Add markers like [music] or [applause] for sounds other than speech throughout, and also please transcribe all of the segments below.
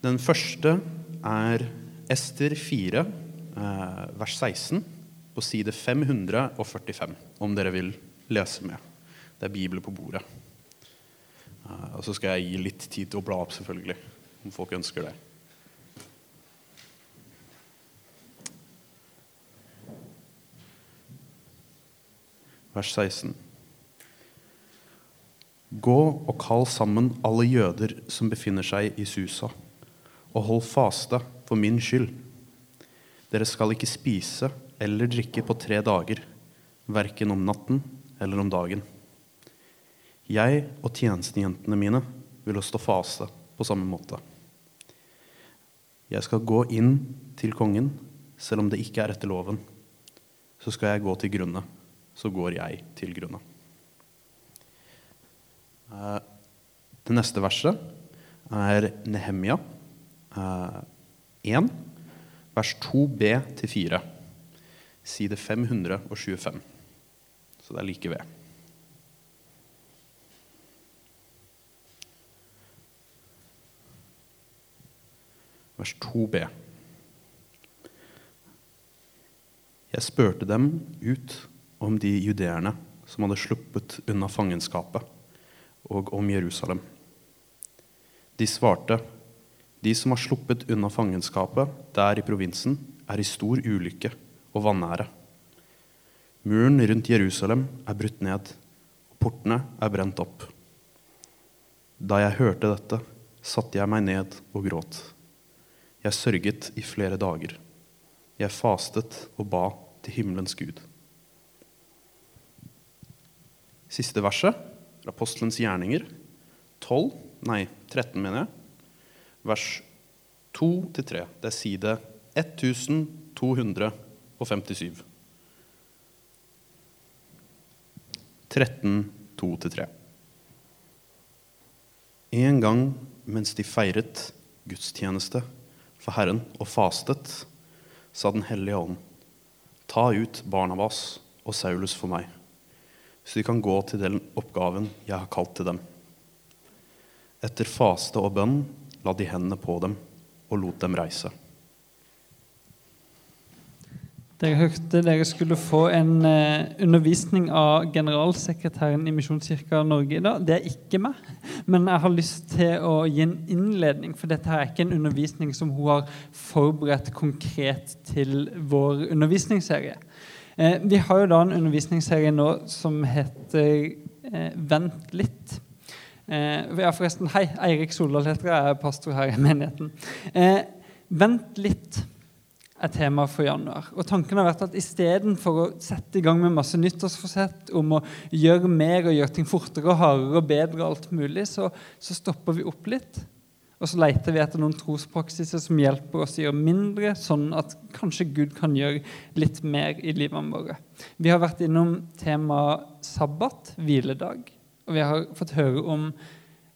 Den første er Ester 4, eh, vers 16, på side 545, om dere vil lese med. Det er Bibelen på bordet. Eh, og så skal jeg gi litt tid til å bla opp, selvfølgelig, om folk ønsker det. Vers 16. Gå og kall sammen alle jøder som befinner seg i Susa, og hold faste for min skyld. Dere skal ikke spise eller drikke på tre dager, verken om natten eller om dagen. Jeg og tjenestejentene mine vil stå faste på samme måte. Jeg skal gå inn til kongen, selv om det ikke er etter loven. Så skal jeg gå til grunne. Så går jeg til grunne. Eh, det neste verset er Nehemia 1, vers 2b til 4. Side 525. Så det er like ved. Vers 2b. Jeg spurte dem ut om de judeerne som hadde sluppet unna fangenskapet, og om Jerusalem. De svarte, de som har sluppet unna fangenskapet der i provinsen, er i stor ulykke og vanære. Muren rundt Jerusalem er brutt ned, og portene er brent opp. Da jeg hørte dette, satte jeg meg ned og gråt. Jeg sørget i flere dager. Jeg fastet og ba til himmelens Gud. Siste verset, Apostelens gjerninger, 12, nei, 13, mener jeg, vers 2-3. Det er side 1257. 13, 2-3. En gang mens de feiret gudstjeneste for Herren og fastet, sa Den hellige ånd, ta ut Barnabas og Saulus for meg, så de kan gå til den oppgaven jeg har kalt til dem. Etter faste og bønn la de hendene på dem og lot dem reise. Dere hørte dere skulle få en eh, undervisning av generalsekretæren i Misjonskirka Norge i dag. Det er ikke meg, men jeg har lyst til å gi en innledning. For dette er ikke en undervisning som hun har forberedt konkret til vår undervisningsserie. Eh, vi har jo da en undervisningsserie nå som heter eh, Vent litt. Eh, ja, forresten, Hei, Eirik Soldal heter jeg, jeg er pastor her i menigheten. Eh, vent litt er tema for januar. Og tanken har vært at Istedenfor å sette i gang med masse nyttårsforsett om å gjøre mer og gjøre ting fortere og hardere og bedre, og alt mulig, så, så stopper vi opp litt. Og så leter vi etter noen trospraksiser som hjelper oss å gjøre mindre, sånn at kanskje Gud kan gjøre litt mer i livene våre. Vi har vært innom temaet sabbat, hviledag, og vi har fått høre om,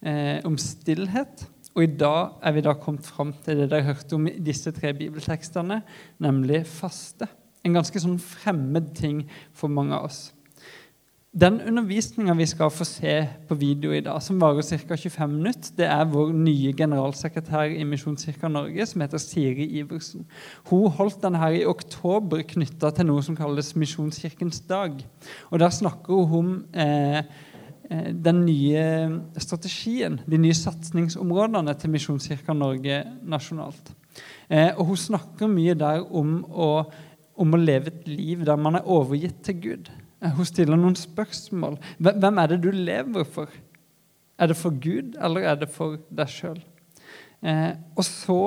eh, om stillhet. Og i dag er vi da kommet fram til det dere hørte om i disse tre bibeltekstene, nemlig faste. En ganske sånn fremmed ting for mange av oss. Den undervisninga vi skal få se på video i dag, som varer ca. 25 minutter, det er vår nye generalsekretær i Misjonskirka Norge, som heter Siri Iversen. Hun holdt denne her i oktober knytta til noe som kalles Misjonskirkens dag. Og Der snakker hun om eh, den nye strategien, de nye satsingsområdene til Misjonskirka Norge nasjonalt. Eh, og Hun snakker mye der om å, om å leve et liv der man er overgitt til Gud. Eh, hun stiller noen spørsmål. Hvem er det du lever for? Er det for Gud, eller er det for deg sjøl? Eh, og så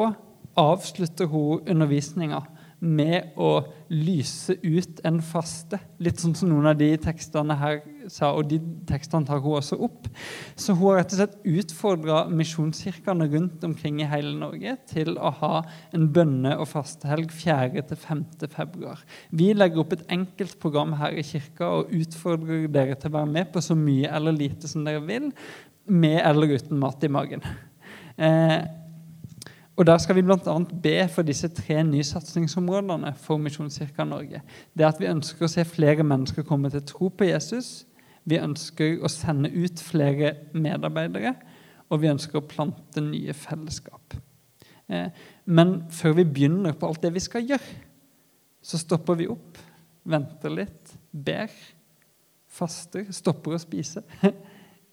avslutter hun undervisninga med å lyse ut en faste. Litt sånn som noen av de tekstene her sa, og de tekstene tar hun også opp. Så hun har rett og slett utfordra misjonskirkene rundt omkring i hele Norge til å ha en bønne- og fastehelg 4.-5. februar. Vi legger opp et enkelt program her i kirka og utfordrer dere til å være med på så mye eller lite som dere vil, med eller uten mat i magen. Eh, og Der skal vi bl.a. be for disse tre nye satsingsområdene for Misjonskirka Norge. Det er at Vi ønsker å se flere mennesker komme til tro på Jesus. Vi ønsker å sende ut flere medarbeidere. Og vi ønsker å plante nye fellesskap. Eh, men før vi begynner på alt det vi skal gjøre, så stopper vi opp, venter litt, ber, faster, stopper å spise [laughs]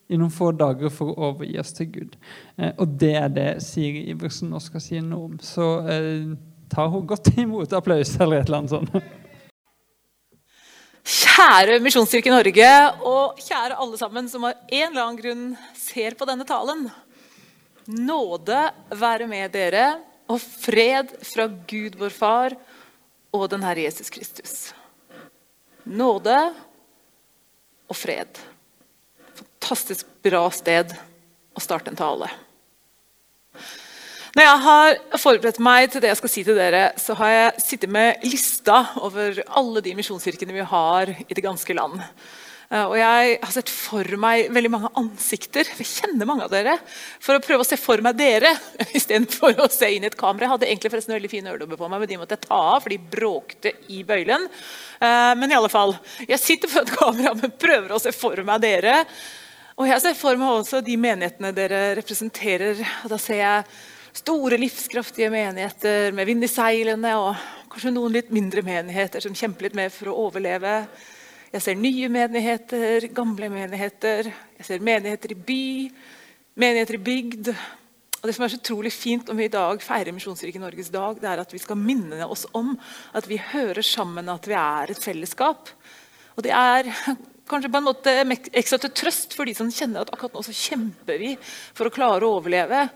i noen få dager for å overgi oss til Gud. Eh, og det er det Siri Iversen nå skal si noe om. Så eh, ta hun godt imot applaus eller et eller annet sånt. Kjære Misjonskirke Norge, og kjære alle sammen som av en eller annen grunn ser på denne talen. Nåde være med dere, og fred fra Gud vår Far og den Herre Jesus Kristus. Nåde og fred. Fantastisk bra sted å starte en tale. Når jeg har forberedt meg til det jeg skal si til dere, så har jeg sittet med lista over alle de misjonskirkene vi har i det ganske land. Eh, og jeg har sett for meg veldig mange ansikter. Jeg kjenner mange av dere. For å prøve å se for meg dere [laughs] istedenfor å se inn i et kamera. Jeg hadde egentlig forresten veldig fine øredobber på meg, men de måtte jeg ta av, for de bråkte i bøylen. Eh, men i alle fall, jeg sitter foran et kamera, men prøver å se for meg dere. Og jeg ser for meg også de menighetene dere representerer. og Da ser jeg store, livskraftige menigheter med vind i seilene, og kanskje noen litt mindre menigheter som kjemper litt mer for å overleve. Jeg ser nye menigheter, gamle menigheter. Jeg ser menigheter i by, menigheter i bygd. Og det som er så utrolig fint om vi i dag feirer Misjonskirken Norges dag, det er at vi skal minne oss om at vi hører sammen, at vi er et fellesskap. Og det er kanskje på en måte ekstra til trøst for de som kjenner at akkurat nå så kjemper vi for å klare å overleve.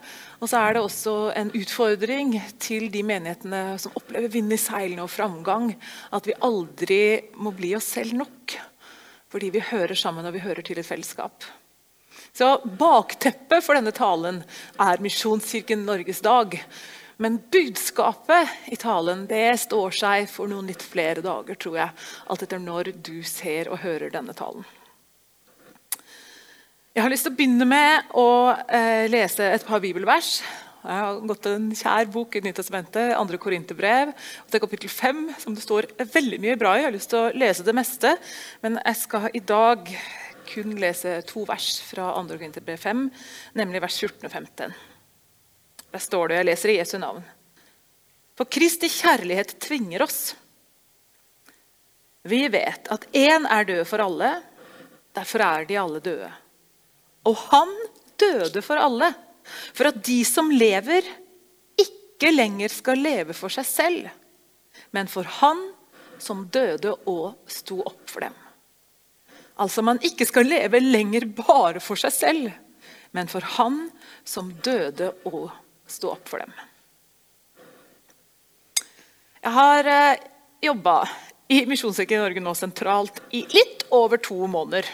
Og så er det også en utfordring til de menighetene som opplever vind i seilene og framgang, at vi aldri må bli oss selv nok. Fordi vi hører sammen og vi hører til et fellesskap. Så Bakteppet for denne talen er Misjonskirken Norges dag. Men budskapet i talen det står seg for noen litt flere dager, tror jeg. Alt etter når du ser og hører denne talen. Jeg har lyst til å begynne med å eh, lese et par bibelvers. Jeg har gått en kjær bok i Nytestamentet, 2. Korinterbrev, til kapittel 5, som det står veldig mye bra i. Jeg har lyst til å lese det meste, men jeg skal i dag kun lese to vers fra 2. Korinterbrev 5, nemlig vers 14 og 15. Der står det, jeg leser i Jesu navn. For Kristi kjærlighet tvinger oss. Vi vet at én er død for alle, derfor er de alle døde. Og han døde for alle, for at de som lever, ikke lenger skal leve for seg selv, men for han som døde og sto opp for dem. Altså man ikke skal leve lenger bare for seg selv, men for han som døde og stå opp for dem. Jeg har eh, jobba i Misjonskirken i Norge nå sentralt i litt over to måneder.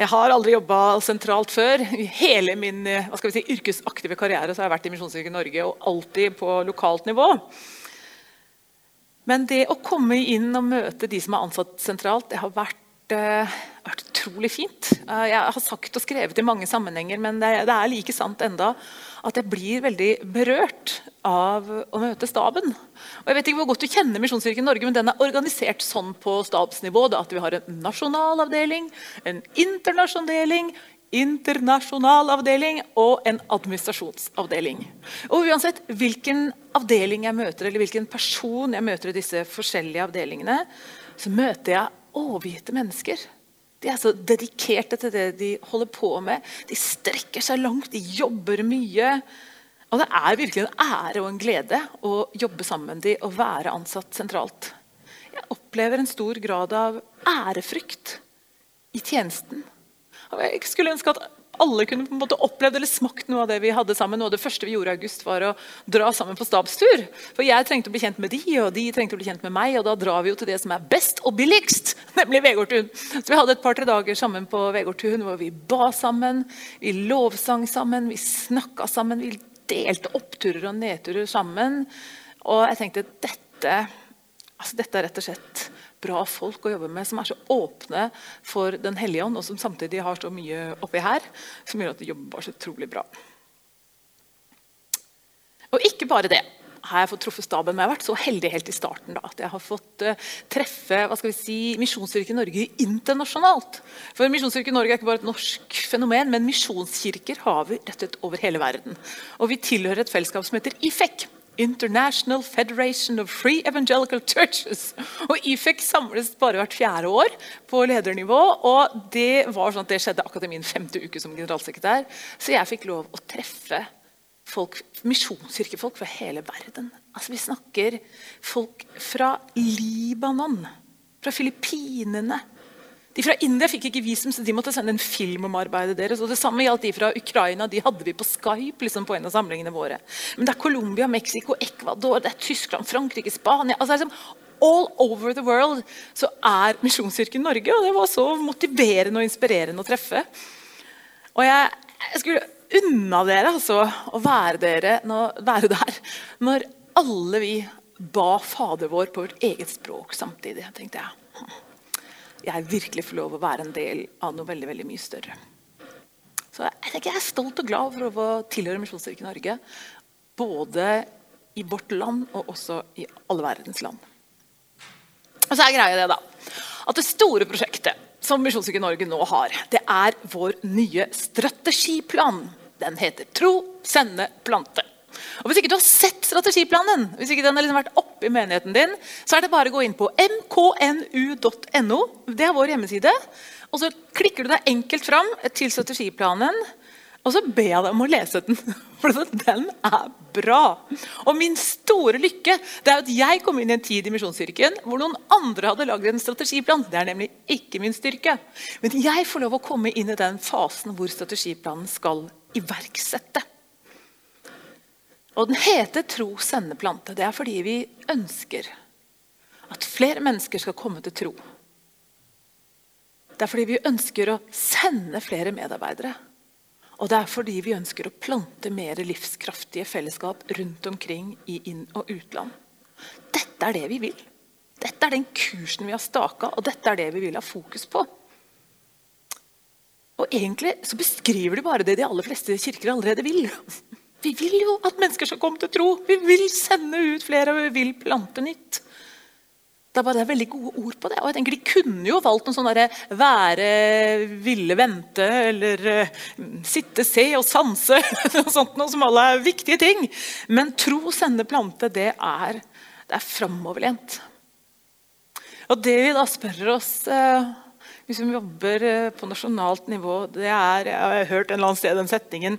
Jeg har aldri jobba sentralt før. I hele min eh, si, yrkesaktive karriere har jeg vært i Misjonskirken Norge, og alltid på lokalt nivå. Men det å komme inn og møte de som er ansatt sentralt, det har vært, uh, vært utrolig fint. Uh, jeg har sagt og skrevet i mange sammenhenger, men det, det er like sant enda at jeg blir veldig berørt av å møte staben. Og jeg vet ikke hvor godt du kjenner Misjonskirken Norge, men den er organisert sånn på stabsnivå da, at vi har en nasjonal avdeling, en internasjonal avdeling, internasjonal avdeling og en administrasjonsavdeling. Og Uansett hvilken avdeling jeg møter, eller hvilken person jeg møter i disse forskjellige avdelingene, så møter jeg overgitte mennesker de er så dedikerte til det de holder på med. De strekker seg langt, de jobber mye. Og det er virkelig en ære og en glede å jobbe sammen med de og være ansatt sentralt. Jeg opplever en stor grad av ærefrykt i tjenesten. Jeg skulle ønske at alle kunne på en måte opplevd eller smakt noe av det vi hadde sammen. Noe av det første vi gjorde i august, var å dra sammen på stabstur. For jeg trengte å bli kjent med de, og de trengte å bli kjent med meg. Og da drar vi jo til det som er best og billigst, [laughs] nemlig Vegårtun. Så vi hadde et par-tre dager sammen på Vegårtun hvor vi ba sammen, vi lovsang sammen, vi snakka sammen. Vi delte oppturer og nedturer sammen. Og jeg tenkte dette, altså dette er rett og slett bra folk å jobbe med, som er så åpne for Den hellige ånd, og som samtidig har så mye oppi her som gjør at de jobber så utrolig bra. Og ikke bare det. har jeg fått truffet staben. Men jeg har vært så heldig helt i starten da, at jeg har fått uh, treffe hva skal vi si, Misjonskirken Norge internasjonalt. For Misjonskirken Norge er ikke bare et norsk fenomen, men misjonskirker har vi rett og slett over hele verden. Og vi tilhører et fellesskap som heter IFEC. International Federation of Free Evangelical Churches. [laughs] Og IFEC samles bare hvert fjerde år på ledernivå. og Det var sånn at det skjedde akkurat i min femte uke som generalsekretær. Så jeg fikk lov å treffe folk, misjonskirkefolk fra hele verden. Altså Vi snakker folk fra Libanon, fra Filippinene. De fra India fikk ikke visum, så de måtte sende en film om arbeidet deres. og Det samme gjaldt de fra Ukraina. De hadde vi på Skype liksom på en av samlingene våre. Men det er Colombia, Mexico, Ecuador, det er Tyskland, Frankrike, Spania altså liksom All over the world så er Misjonskirken Norge. Og det var så motiverende og inspirerende å treffe. Og jeg, jeg skulle unna dere altså, å være, dere, når, være der når alle vi ba Fader vår på vårt eget språk samtidig. tenkte jeg. Jeg virkelig får lov å være en del av noe veldig veldig mye større. Så jeg, jeg er stolt og glad for å tilhøre Misjonskirken Norge. Både i vårt land og også i alle verdens land. Og så er greia det da, at det store prosjektet som Misjonskirken Norge nå har, det er vår nye strategiplan. Den heter Tro, sende, plante. Og Hvis ikke du har sett strategiplanen, hvis ikke den har liksom vært oppe i menigheten din, så er det bare å gå inn på mknu.no. Det er vår hjemmeside. Og Så klikker du deg enkelt fram til strategiplanen. Og så ber jeg deg om å lese den, [laughs] for den er bra. Og min store lykke det er at jeg kom inn i en tid i Misjonskirken hvor noen andre hadde lagd en strategiplan. Det er nemlig ikke min styrke. Men jeg får lov å komme inn i den fasen hvor strategiplanen skal iverksette. Og den heter 'Tro, sende, plante'. Det er fordi vi ønsker at flere mennesker skal komme til tro. Det er fordi vi ønsker å sende flere medarbeidere. Og det er fordi vi ønsker å plante mer livskraftige fellesskap rundt omkring i inn- og utland. Dette er det vi vil. Dette er den kursen vi har staka, og dette er det vi vil ha fokus på. Og egentlig så beskriver de bare det de aller fleste kirker allerede vil. Vi vil jo at mennesker skal komme til tro. Vi vil sende ut flere, og vi vil plante nytt. Det er bare det er veldig gode ord på det. Og jeg tenker De kunne jo valgt noe sånn derre være, ville, vente eller uh, sitte, se og sanse. [laughs] noe sånt, noe som alle er viktige ting. Men tro, sende, plante, det er, det er framoverlent. Og det vi da spør oss uh, vi som jobber eh, på nasjonalt nivå, det er Jeg har hørt en eller annen sted den setningen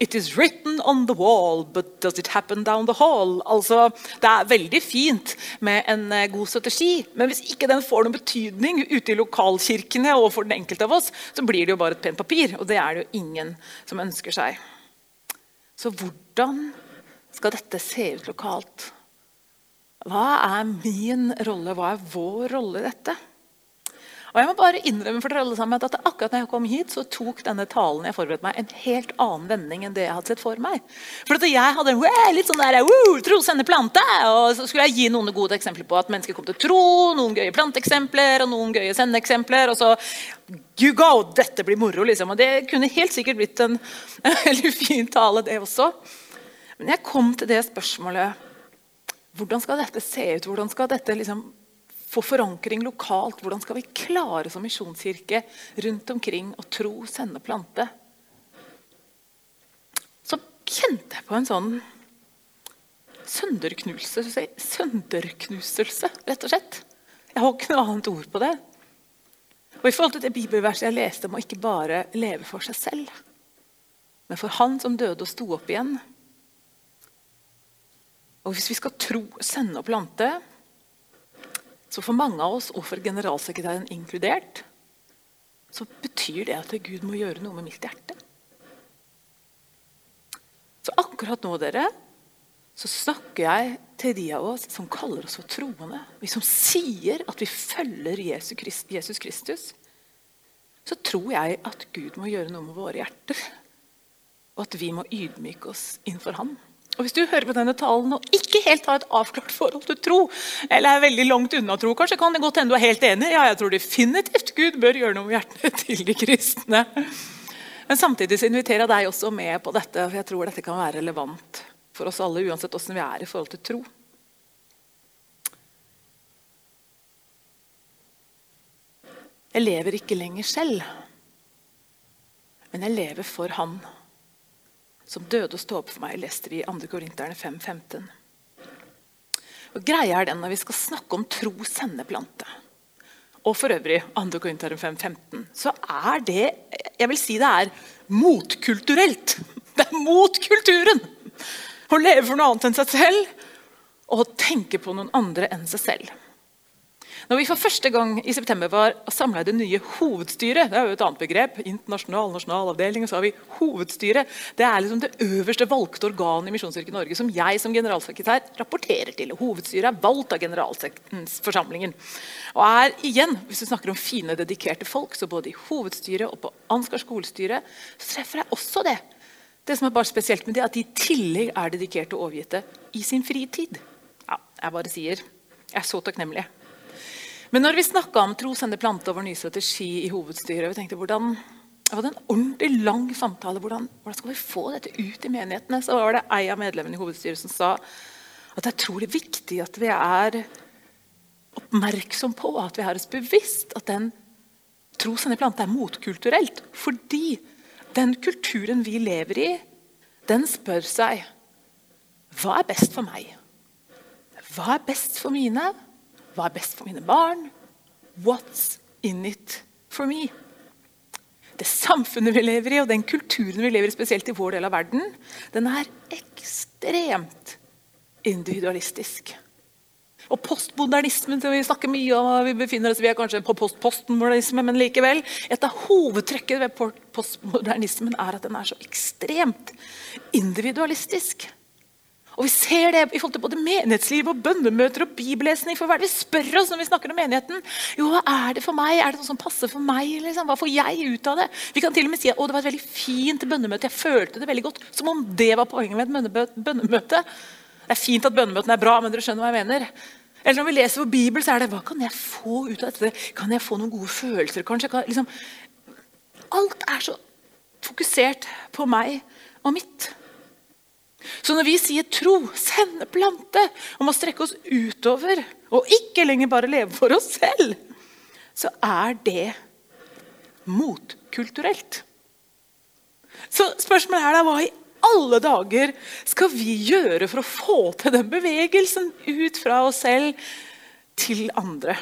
It is written on the wall, but does it happen down the hall? Altså, Det er veldig fint med en eh, god strategi, men hvis ikke den får noen betydning ute i lokalkirkene og for den enkelte av oss, så blir det jo bare et pent papir. Og det er det jo ingen som ønsker seg. Så hvordan skal dette se ut lokalt? Hva er min rolle, hva er vår rolle i dette? Og jeg må bare innrømme for dere alle sammen at akkurat når jeg kom hit, så tok denne talen jeg forberedte meg, en helt annen vending enn det jeg hadde sett for meg. For jeg hadde litt sånn der, tro, sende plante, og så skulle jeg gi noen gode eksempler på at mennesker kom til tro, noen gøye planteeksempler og noen gøye sendeeksempler. og så you go, dette blir moro, liksom. Og det kunne helt sikkert blitt en [laughs] veldig fin tale, det også. Men jeg kom til det spørsmålet Hvordan skal dette se ut? Hvordan skal dette liksom få forankring lokalt. Hvordan skal vi klare som misjonskirke rundt omkring å tro, sende, plante? Så kjente jeg på en sånn sønderknuselse, sønderknuselse, rett og slett. Jeg har ikke noe annet ord på det. Og I forhold til det bibelverset jeg leste om å ikke bare leve for seg selv, men for Han som døde og sto opp igjen. Og Hvis vi skal tro, sende og plante, så for mange av oss, og for generalsekretæren inkludert, så betyr det at Gud må gjøre noe med mitt hjerte. Så akkurat nå, dere, så snakker jeg til de av oss som kaller oss for troende. Vi som sier at vi følger Jesus Kristus. Så tror jeg at Gud må gjøre noe med våre hjerter. Og at vi må ydmyke oss innenfor Han. Og Hvis du hører på denne talen og ikke helt har et avklart forhold til tro, eller er veldig langt unna tro, kanskje kan det godt hende du er helt enig. Ja, jeg tror definitivt Gud bør gjøre noe med hjertene til de kristne. Men samtidig så inviterer jeg deg også med på dette, for jeg tror dette kan være relevant for oss alle, uansett åssen vi er i forhold til tro. Jeg lever ikke lenger selv, men jeg lever for Han som døde og sto opp for meg, leste vi i 2. Korinterne 5.15. Og Greia er den når vi skal snakke om tro sendeplante, og for øvrig 2. Korinterne 5.15, så er det jeg vil si det er motkulturelt. Det er mot kulturen! Å leve for noe annet enn seg selv og tenke på noen andre enn seg selv. Når vi for første gang i september var samla i det nye hovedstyret Det er jo et annet begrep. Internasjonal nasjonal avdeling, så har vi hovedstyret. Det er liksom det øverste valgte organet i Misjonskirken Norge som jeg som generalsekretær rapporterer til. Hovedstyret er valgt av generalforsamlingen. Og er igjen, hvis du snakker om fine, dedikerte folk, så både i hovedstyret og på Ansgar skolestyre, så treffer jeg også det. Det som er bare spesielt med det, at de i tillegg er dedikerte og overgitte i sin fritid. Ja, jeg bare sier. Jeg er så takknemlig. Men når vi snakka om tro, sende plante over ny strategi i hovedstyret vi tenkte hvordan, Det var en ordentlig lang samtale. Hvordan, hvordan, skal vi få dette ut i menighetene? Så var det ei av medlemmene i hovedstyret som sa at det er trolig viktig at vi er oppmerksom på, at vi har oss bevisst at den tro, sende plante er motkulturelt. Fordi den kulturen vi lever i, den spør seg hva er best for meg? Hva er best for mine? Hva er best for mine barn? What's in it for me? Det samfunnet vi lever i, og den kulturen vi lever i, spesielt i vår del av verden, den er ekstremt individualistisk. Og postmodernismen som vi snakker mye om, vi befinner oss, vi er kanskje på post-postmodernisme, men likevel. Et av hovedtrekkene ved postmodernismen er at den er så ekstremt individualistisk. Og Vi ser det i forhold til både menighetsliv og bønnemøter og bibellesning. For hva er det vi spør oss når vi snakker om menigheten? Jo, hva er det for meg? Er det noe som passer for meg? Liksom? Hva får jeg ut av det? Vi kan til og med si at det var et veldig fint bønnemøte. Jeg følte det veldig godt. Som om det var poenget med et bønnemøte. Det er fint at bønnemøtene er bra, men dere skjønner hva jeg mener. Eller når vi leser vår bibel, så er det hva kan jeg få ut av dette? Kan jeg få noen gode følelser, kanskje? Kan, liksom, alt er så fokusert på meg og mitt. Så når vi sier tro, sende plante, om å strekke oss utover og ikke lenger bare leve for oss selv, så er det motkulturelt. Så spørsmålet er da hva i alle dager skal vi gjøre for å få til den bevegelsen ut fra oss selv til andre?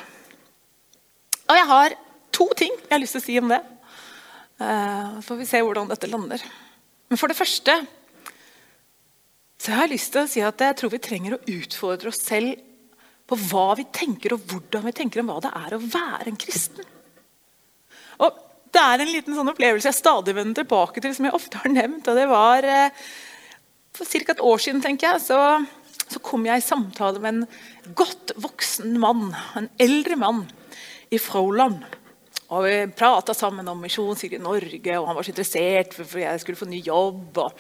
Og jeg har to ting jeg har lyst til å si om det. Uh, så får vi se hvordan dette lander. Men for det første så jeg har lyst til å si at jeg tror vi trenger å utfordre oss selv på hva vi tenker og hvordan vi tenker om hva det er å være en kristen. Og Det er en liten sånn opplevelse jeg stadig vender tilbake til, som jeg ofte har nevnt. og det var eh, For ca. et år siden tenker jeg, så, så, kom jeg i samtale med en godt voksen mann, en eldre mann, i Froland. Og Vi prata sammen om Misjonskirken Norge, og han var så interessert for, jeg skulle få ny jobb. og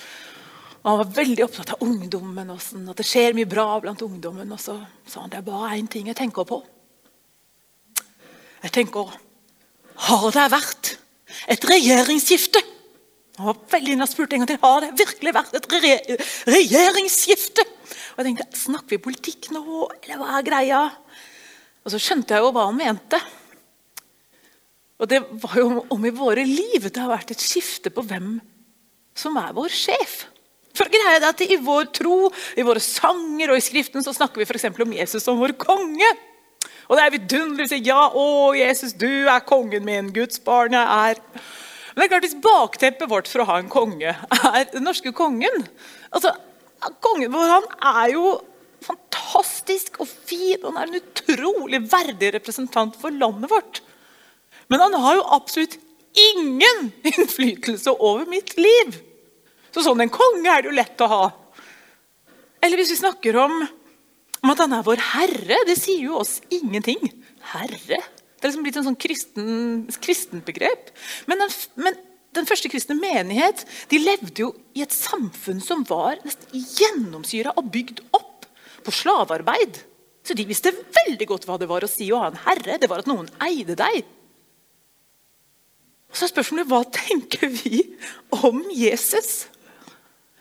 og han var veldig opptatt av ungdommen, og sånn, at det skjer mye bra blant ungdommen. Og så sa han det er bare én ting jeg tenker på. Jeg tenker Har det vært et regjeringsskifte? Han var veldig inne og spurte en gang til har det virkelig vært et re regjeringsskifte. Og jeg tenkte snakker vi politikk nå, eller hva er greia? Og så skjønte jeg jo hva han mente. Og det var jo om i våre liv det har vært et skifte på hvem som er vår sjef. For greia er at I vår tro, i våre sanger og i Skriften så snakker vi for om Jesus som vår konge. Og det er vidunderlig å si ja, å Jesus, du er kongen min, Guds barn jeg er. Men det er klart Hvis bakteppet vårt for å ha en konge er den norske kongen altså, Kongen vår han er jo fantastisk og fin, og han er en utrolig verdig representant for landet vårt. Men han har jo absolutt ingen [laughs] innflytelse over mitt liv. Så sånn en konge er det jo lett å ha. Eller hvis vi snakker om, om at han er vår herre. Det sier jo oss ingenting. Herre. Det er liksom blitt en sånn kristen, kristent begrep. Men den, men den første kristne menighet de levde jo i et samfunn som var nesten gjennomsyra og bygd opp på slavearbeid. Så de visste veldig godt hva det var å si å ha en herre. Det var at noen eide deg. Og Så er spørsmålet hva tenker vi om Jesus?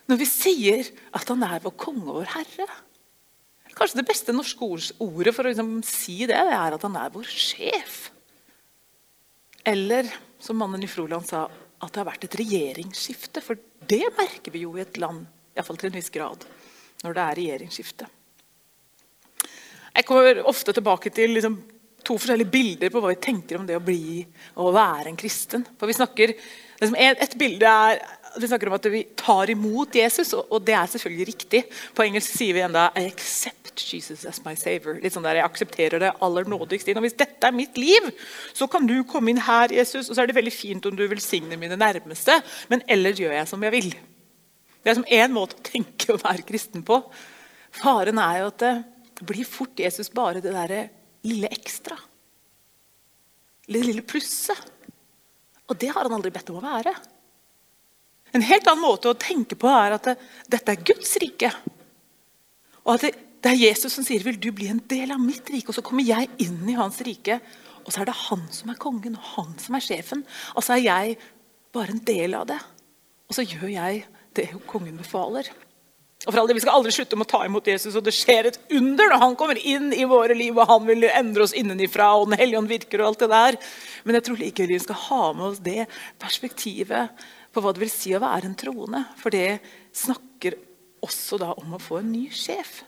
Når vi sier at han er vår konge og vår herre. Kanskje det beste norske ordet for å liksom si det, det er at han er vår sjef. Eller som mannen i Froland sa, at det har vært et regjeringsskifte. For det merker vi jo i et land, iallfall til en viss grad, når det er regjeringsskifte. Jeg kommer ofte tilbake til liksom, to forskjellige bilder på hva vi tenker om det å bli og være en kristen. For vi snakker, liksom, Et bilde er vi snakker om at vi tar imot Jesus, og det er selvfølgelig riktig. På engelsk sier vi enda I accept Jesus as my savior. Litt sånn der, Jeg aksepterer det aller nådigst inn. Og hvis dette er mitt liv, så kan du komme inn her, Jesus. Og så er det veldig fint om du velsigner mine nærmeste, men ellers gjør jeg som jeg vil. Det er som én måte å tenke å være kristen på. Faren er jo at det blir fort Jesus bare det derre lille ekstra. Det lille plusset. Og det har han aldri bedt om å være. En helt annen måte å tenke på er at det, dette er Guds rike. Og at det, det, er Jesus som sier vil du bli en del av mitt rike, og så kommer jeg inn i hans rike. Og så er det han som er kongen, og han som er sjefen. Og så er jeg bare en del av det. Og så gjør jeg det kongen befaler. Og for all det, Vi skal aldri slutte med å ta imot Jesus, og det skjer et under når han kommer inn i våre liv, og han vil endre oss innenifra, og Den hellige ånd virker og alt det der. Men jeg tror likevel vi skal ha med oss det perspektivet på hva det vil si å være en troende. For det snakker også da om å få en ny sjef.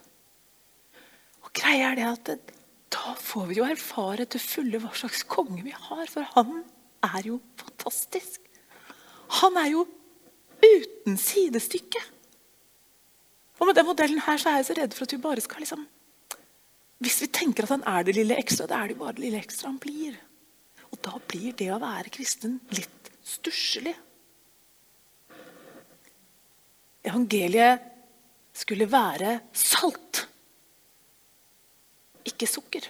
Og greia er det at Da får vi jo erfare til fulle hva slags konge vi har, for han er jo fantastisk. Han er jo uten sidestykke. Og med den modellen her så er jeg så redd for at vi bare skal liksom Hvis vi tenker at han er det lille ekstra, da er det jo bare det lille ekstra han blir. Og da blir det å være kristen litt stusslig. Evangeliet skulle være salt, ikke sukker.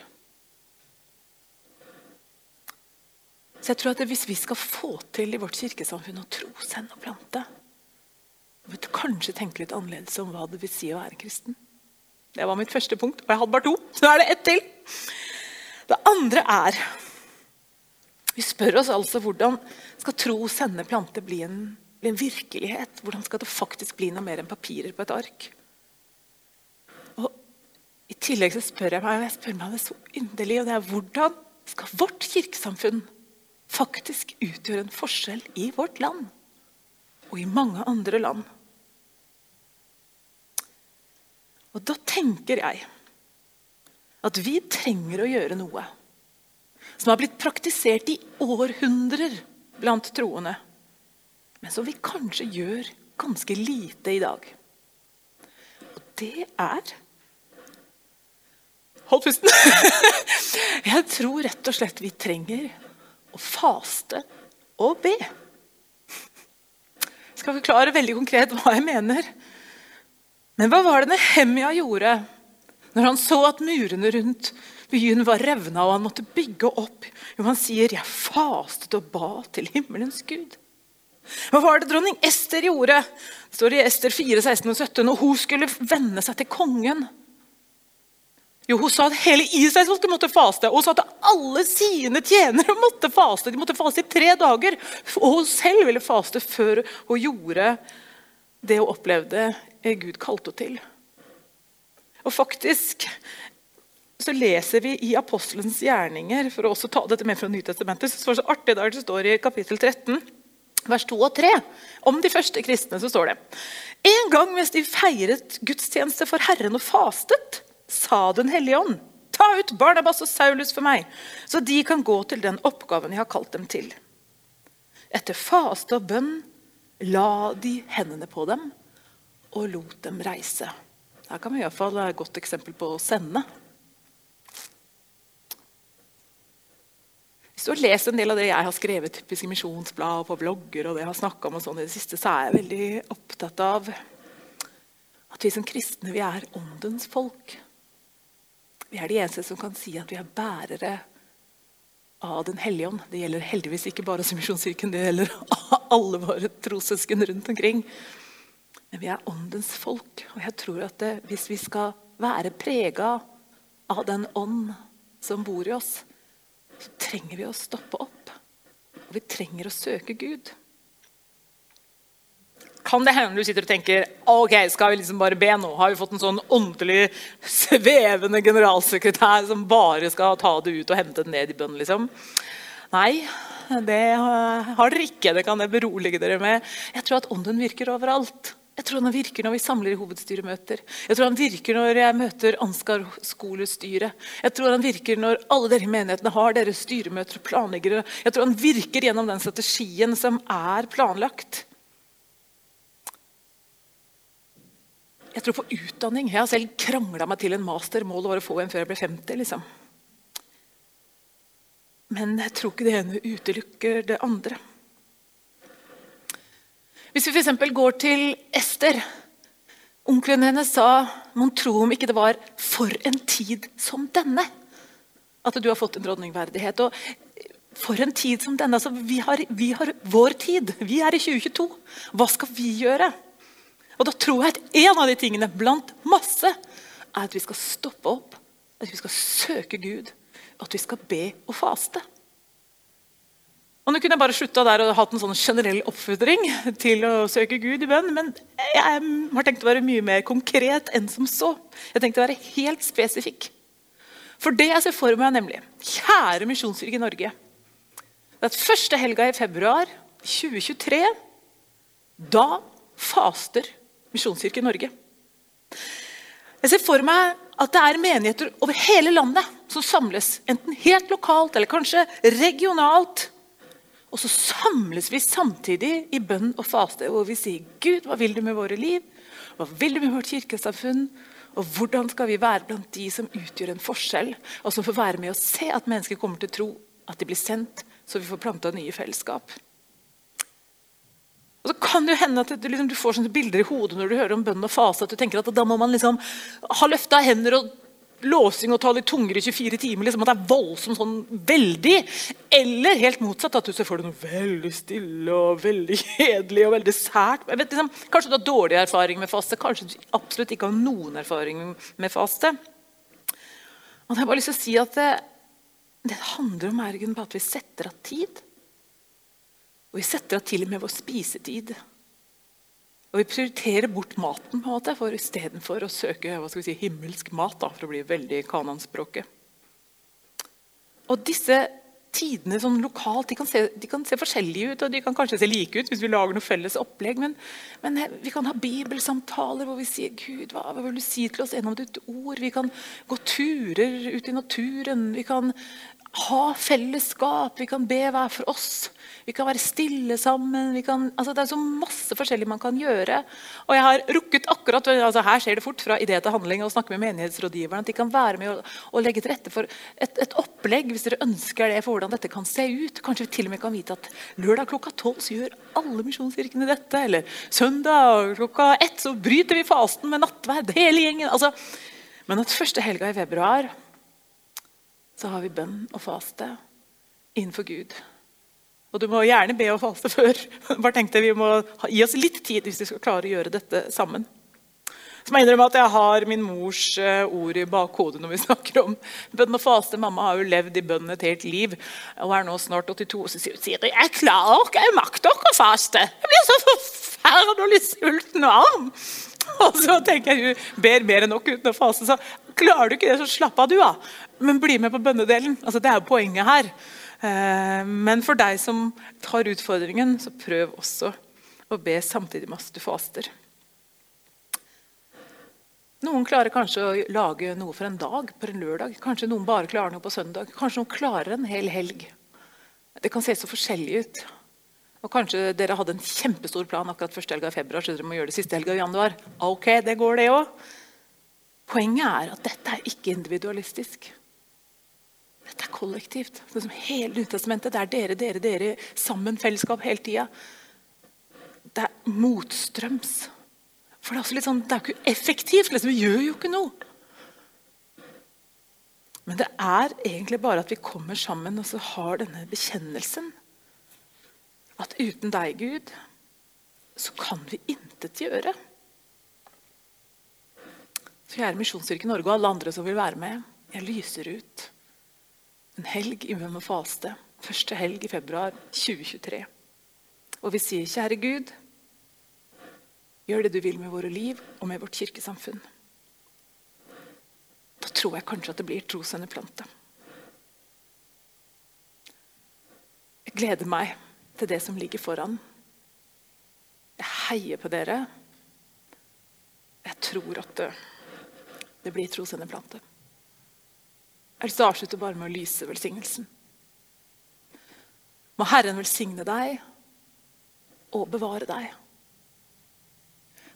Så jeg tror at Hvis vi skal få til i vårt kirkesamfunn å tro, sende og plante, må vi kanskje tenke litt annerledes om hva det vil si å være kristen. Det var mitt første punkt, og jeg hadde bare to. Så nå er det ett til. Det andre er Vi spør oss altså hvordan skal tro, sende, plante bli en, bli en virkelighet? Hvordan skal det faktisk bli noe mer enn papirer på et ark? Og I tillegg så spør jeg meg, og jeg spør meg det så inderlig, og det er hvordan skal vårt kirkesamfunn faktisk utgjøre en forskjell i vårt land og i mange andre land? Og da tenker jeg at vi trenger å gjøre noe som har blitt praktisert i århundrer blant troende, men som vi kanskje gjør ganske lite i dag. Og det er Hold pusten! [laughs] Jeg tror rett og slett vi trenger å faste og be. Jeg skal forklare veldig konkret hva jeg mener. Men hva var det Nehemia gjorde når han så at murene rundt byen var revna og han måtte bygge opp? Jo, Han sier 'jeg fastet og ba til himmelens Gud'. Hva var det dronning Ester gjorde? Det står i Ester 4, 16 og 17, og hun skulle venne seg til kongen. Jo, Hun sa at hele Israelsfolket måtte faste, og hun sa at alle sine tjenere måtte faste. De måtte faste i tre dager. Og hun selv ville faste før hun gjorde det hun opplevde Gud kalte henne til. Og faktisk så leser vi i apostelens gjerninger for å også ta dette med fra Nytestamentet, så står det så artig der det står i kapittel 13, vers 2 og 3, om de første kristne, så står det En gang mens de feiret gudstjeneste for Herren og fastet, sa Den hellige ånd, ta ut Barnabas og Saulus for meg, så de kan gå til den oppgaven jeg har kalt dem til. Etter faste og bønn la de hendene på dem og lot dem reise. Her kan vi iallfall ha et godt eksempel på å sende. Hvis du har lest en del av det jeg har skrevet i Misjonsblad og på blogger, og det jeg har om og sånn i det siste, så er jeg veldig opptatt av at vi som kristne vi er åndens folk. Vi er de eneste som kan si at vi er bærere av Den hellige ånd. Det gjelder heldigvis ikke bare oss i Misjonskirken, det gjelder [laughs] alle våre trossøsken rundt omkring. Men vi er åndens folk. Og jeg tror at det, hvis vi skal være prega av den ånd som bor i oss, så trenger vi å stoppe opp. Og vi trenger å søke Gud. kan det hende du sitter og tenker ok, skal vi liksom bare be nå? Har vi fått en sånn åndelig svevende generalsekretær som bare skal ta det ut og hente det ned i bønn? Liksom? Nei, det har dere ikke. Det kan jeg berolige dere med. Jeg tror at ånden virker overalt. Jeg tror han virker når vi samler i hovedstyremøter. Jeg tror han virker når jeg møter Ansgar skolestyre. Jeg tror han virker når alle dere i menighetene har deres styremøter og planleggere. Jeg tror han virker gjennom den strategien som er planlagt. Jeg tror på utdanning. Jeg har selv krangla meg til en master. Målet var å få en før jeg ble 50. liksom. Men jeg tror ikke det ene utelukker det andre. Hvis vi f.eks. går til Ester Onkelen hennes sa mon tro om ikke det var for en tid som denne at du har fått en dronningverdighet. Og for en tid som denne. Altså, vi, har, vi, har, vår tid. Vi er i 2022. Hva skal vi gjøre? Og da tror jeg at en av de tingene blant masse er at vi skal stoppe opp, at vi skal søke Gud, at vi skal be og faste. Og Nå kunne jeg bare slutta der og hatt en sånn generell oppfordring til å søke Gud i bønn, men jeg har tenkt å være mye mer konkret enn som så. Jeg tenkte å være helt spesifikk. For det jeg ser for meg, nemlig Kjære Misjonskirke Norge. Er første helga i februar 2023. Da faster Misjonskirke Norge. Jeg ser for meg at det er menigheter over hele landet som samles, enten helt lokalt eller kanskje regionalt og så samles vi samtidig i bønn og faste, hvor vi sier Gud, hva vil du med våre liv? Hva vil du med vårt kirkesamfunn? Og hvordan skal vi være blant de som utgjør en forskjell, og som får være med å se at mennesker kommer til å tro at de blir sendt, så vi får planta nye fellesskap? Og så kan det jo hende at du, liksom, du får sånne bilder i hodet når du hører om bønn og fase, at du tenker at da må man liksom ha løfta hender og låsing og tale tungere tunger i 24 timer. Liksom, at det er voldsomt sånn veldig. Eller helt motsatt, at du ser for deg noe veldig stille og veldig kjedelig og veldig sært. Vet, liksom, kanskje du har dårlig erfaring med faste, kanskje du absolutt ikke har noen erfaring med faste. Og jeg har bare lyst til å si at det, det handler om på at vi setter av tid. Og vi setter av til og med vår spisetid. Og vi prioriterer bort maten på en måte, for istedenfor å søke hva skal vi si, himmelsk mat. Da, for å bli veldig kananspråket. Og disse tidene sånn lokalt de kan, se, de kan, se, forskjellige ut, og de kan kanskje se like ut hvis vi lager noe felles opplegg. Men, men vi kan ha bibelsamtaler hvor vi sier Gud, hva, hva vil du si til oss gjennom ditt ord? Vi kan gå turer ut i naturen. Vi kan ha fellesskap. Vi kan be hver for oss. Vi kan være stille sammen. Kan, altså det er så masse forskjellig man kan gjøre. Og jeg har rukket akkurat, altså Her skjer det fort fra idé til handling å snakke med menighetsrådgiverne. At de kan være med og, legge til rette for et, et, opplegg hvis dere ønsker det, for hvordan dette kan se ut. Kanskje vi til og med kan vite at lørdag klokka tolv gjør alle misjonskirkene dette. Eller søndag klokka ett så bryter vi fasten med nattverd. Hele gjengen. altså men at første helga i februar så har vi bønn og faste innenfor Gud. Og du må gjerne be og faste [laughs] før. Bare tenkte Vi må gi oss litt tid hvis vi skal klare å gjøre dette sammen. Så må jeg innrømme at jeg har min mors eh, ord i bakhodet når vi [laughs] snakker om bønn og faste. Mamma har jo levd i bønn et helt liv og er nå snart 82. Og så sier hun jeg klarer ikke, jeg makter ikke å faste. Jeg blir så forferdelig sulten og arm. [laughs] Og så tenker jeg hun ber mer enn nok uten å faste. Så klarer du ikke det, så slapp av, du. da. Men bli med på bønnedelen. Altså, det er jo poenget her. Eh, men for deg som tar utfordringen, så prøv også å be samtidig med at du faster. Noen klarer kanskje å lage noe for en dag på en lørdag. Kanskje noen bare klarer noe på søndag. Kanskje noen klarer en hel helg. Det kan se så forskjellig ut. Og Kanskje dere hadde en kjempestor plan akkurat første helga i februar, så dere må gjøre det siste helga i januar. Ok, det går det òg. Poenget er at dette er ikke individualistisk. Dette er kollektivt. Sånn som hele Nytestamentet. Det er dere, dere, dere sammen, fellesskap hele tida. Det er motstrøms. For det er, litt sånn, det er ikke effektivt. Liksom. Vi gjør jo ikke noe. Men det er egentlig bare at vi kommer sammen og så har denne bekjennelsen. At uten deg, Gud, så kan vi intet gjøre. Så kjære Misjonskirken Norge og alle andre som vil være med, jeg lyser ut en helg i bønn og faste. Første helg i februar 2023. Og vi sier, kjære Gud, Gjør det du vil med våre liv og med vårt kirkesamfunn. Da tror jeg kanskje at det blir trosendeplante. Jeg gleder meg til det som ligger foran. Jeg heier på dere. Jeg tror at det, blir trosvenneplante. Jeg avslutter bare med å lyse velsignelsen. Må Herren velsigne deg og bevare deg.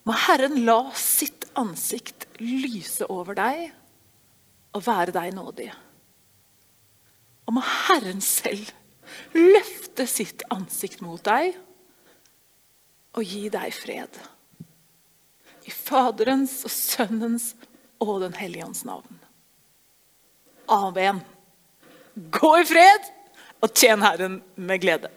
Må Herren la sitt ansikt lyse over deg og være deg nådig. Og må Herren selv løfte sitt ansikt mot deg og gi deg fred. I Faderens og Sønnens og Den hellige ånds navn. Amen. Gå i fred og tjen Herren med glede.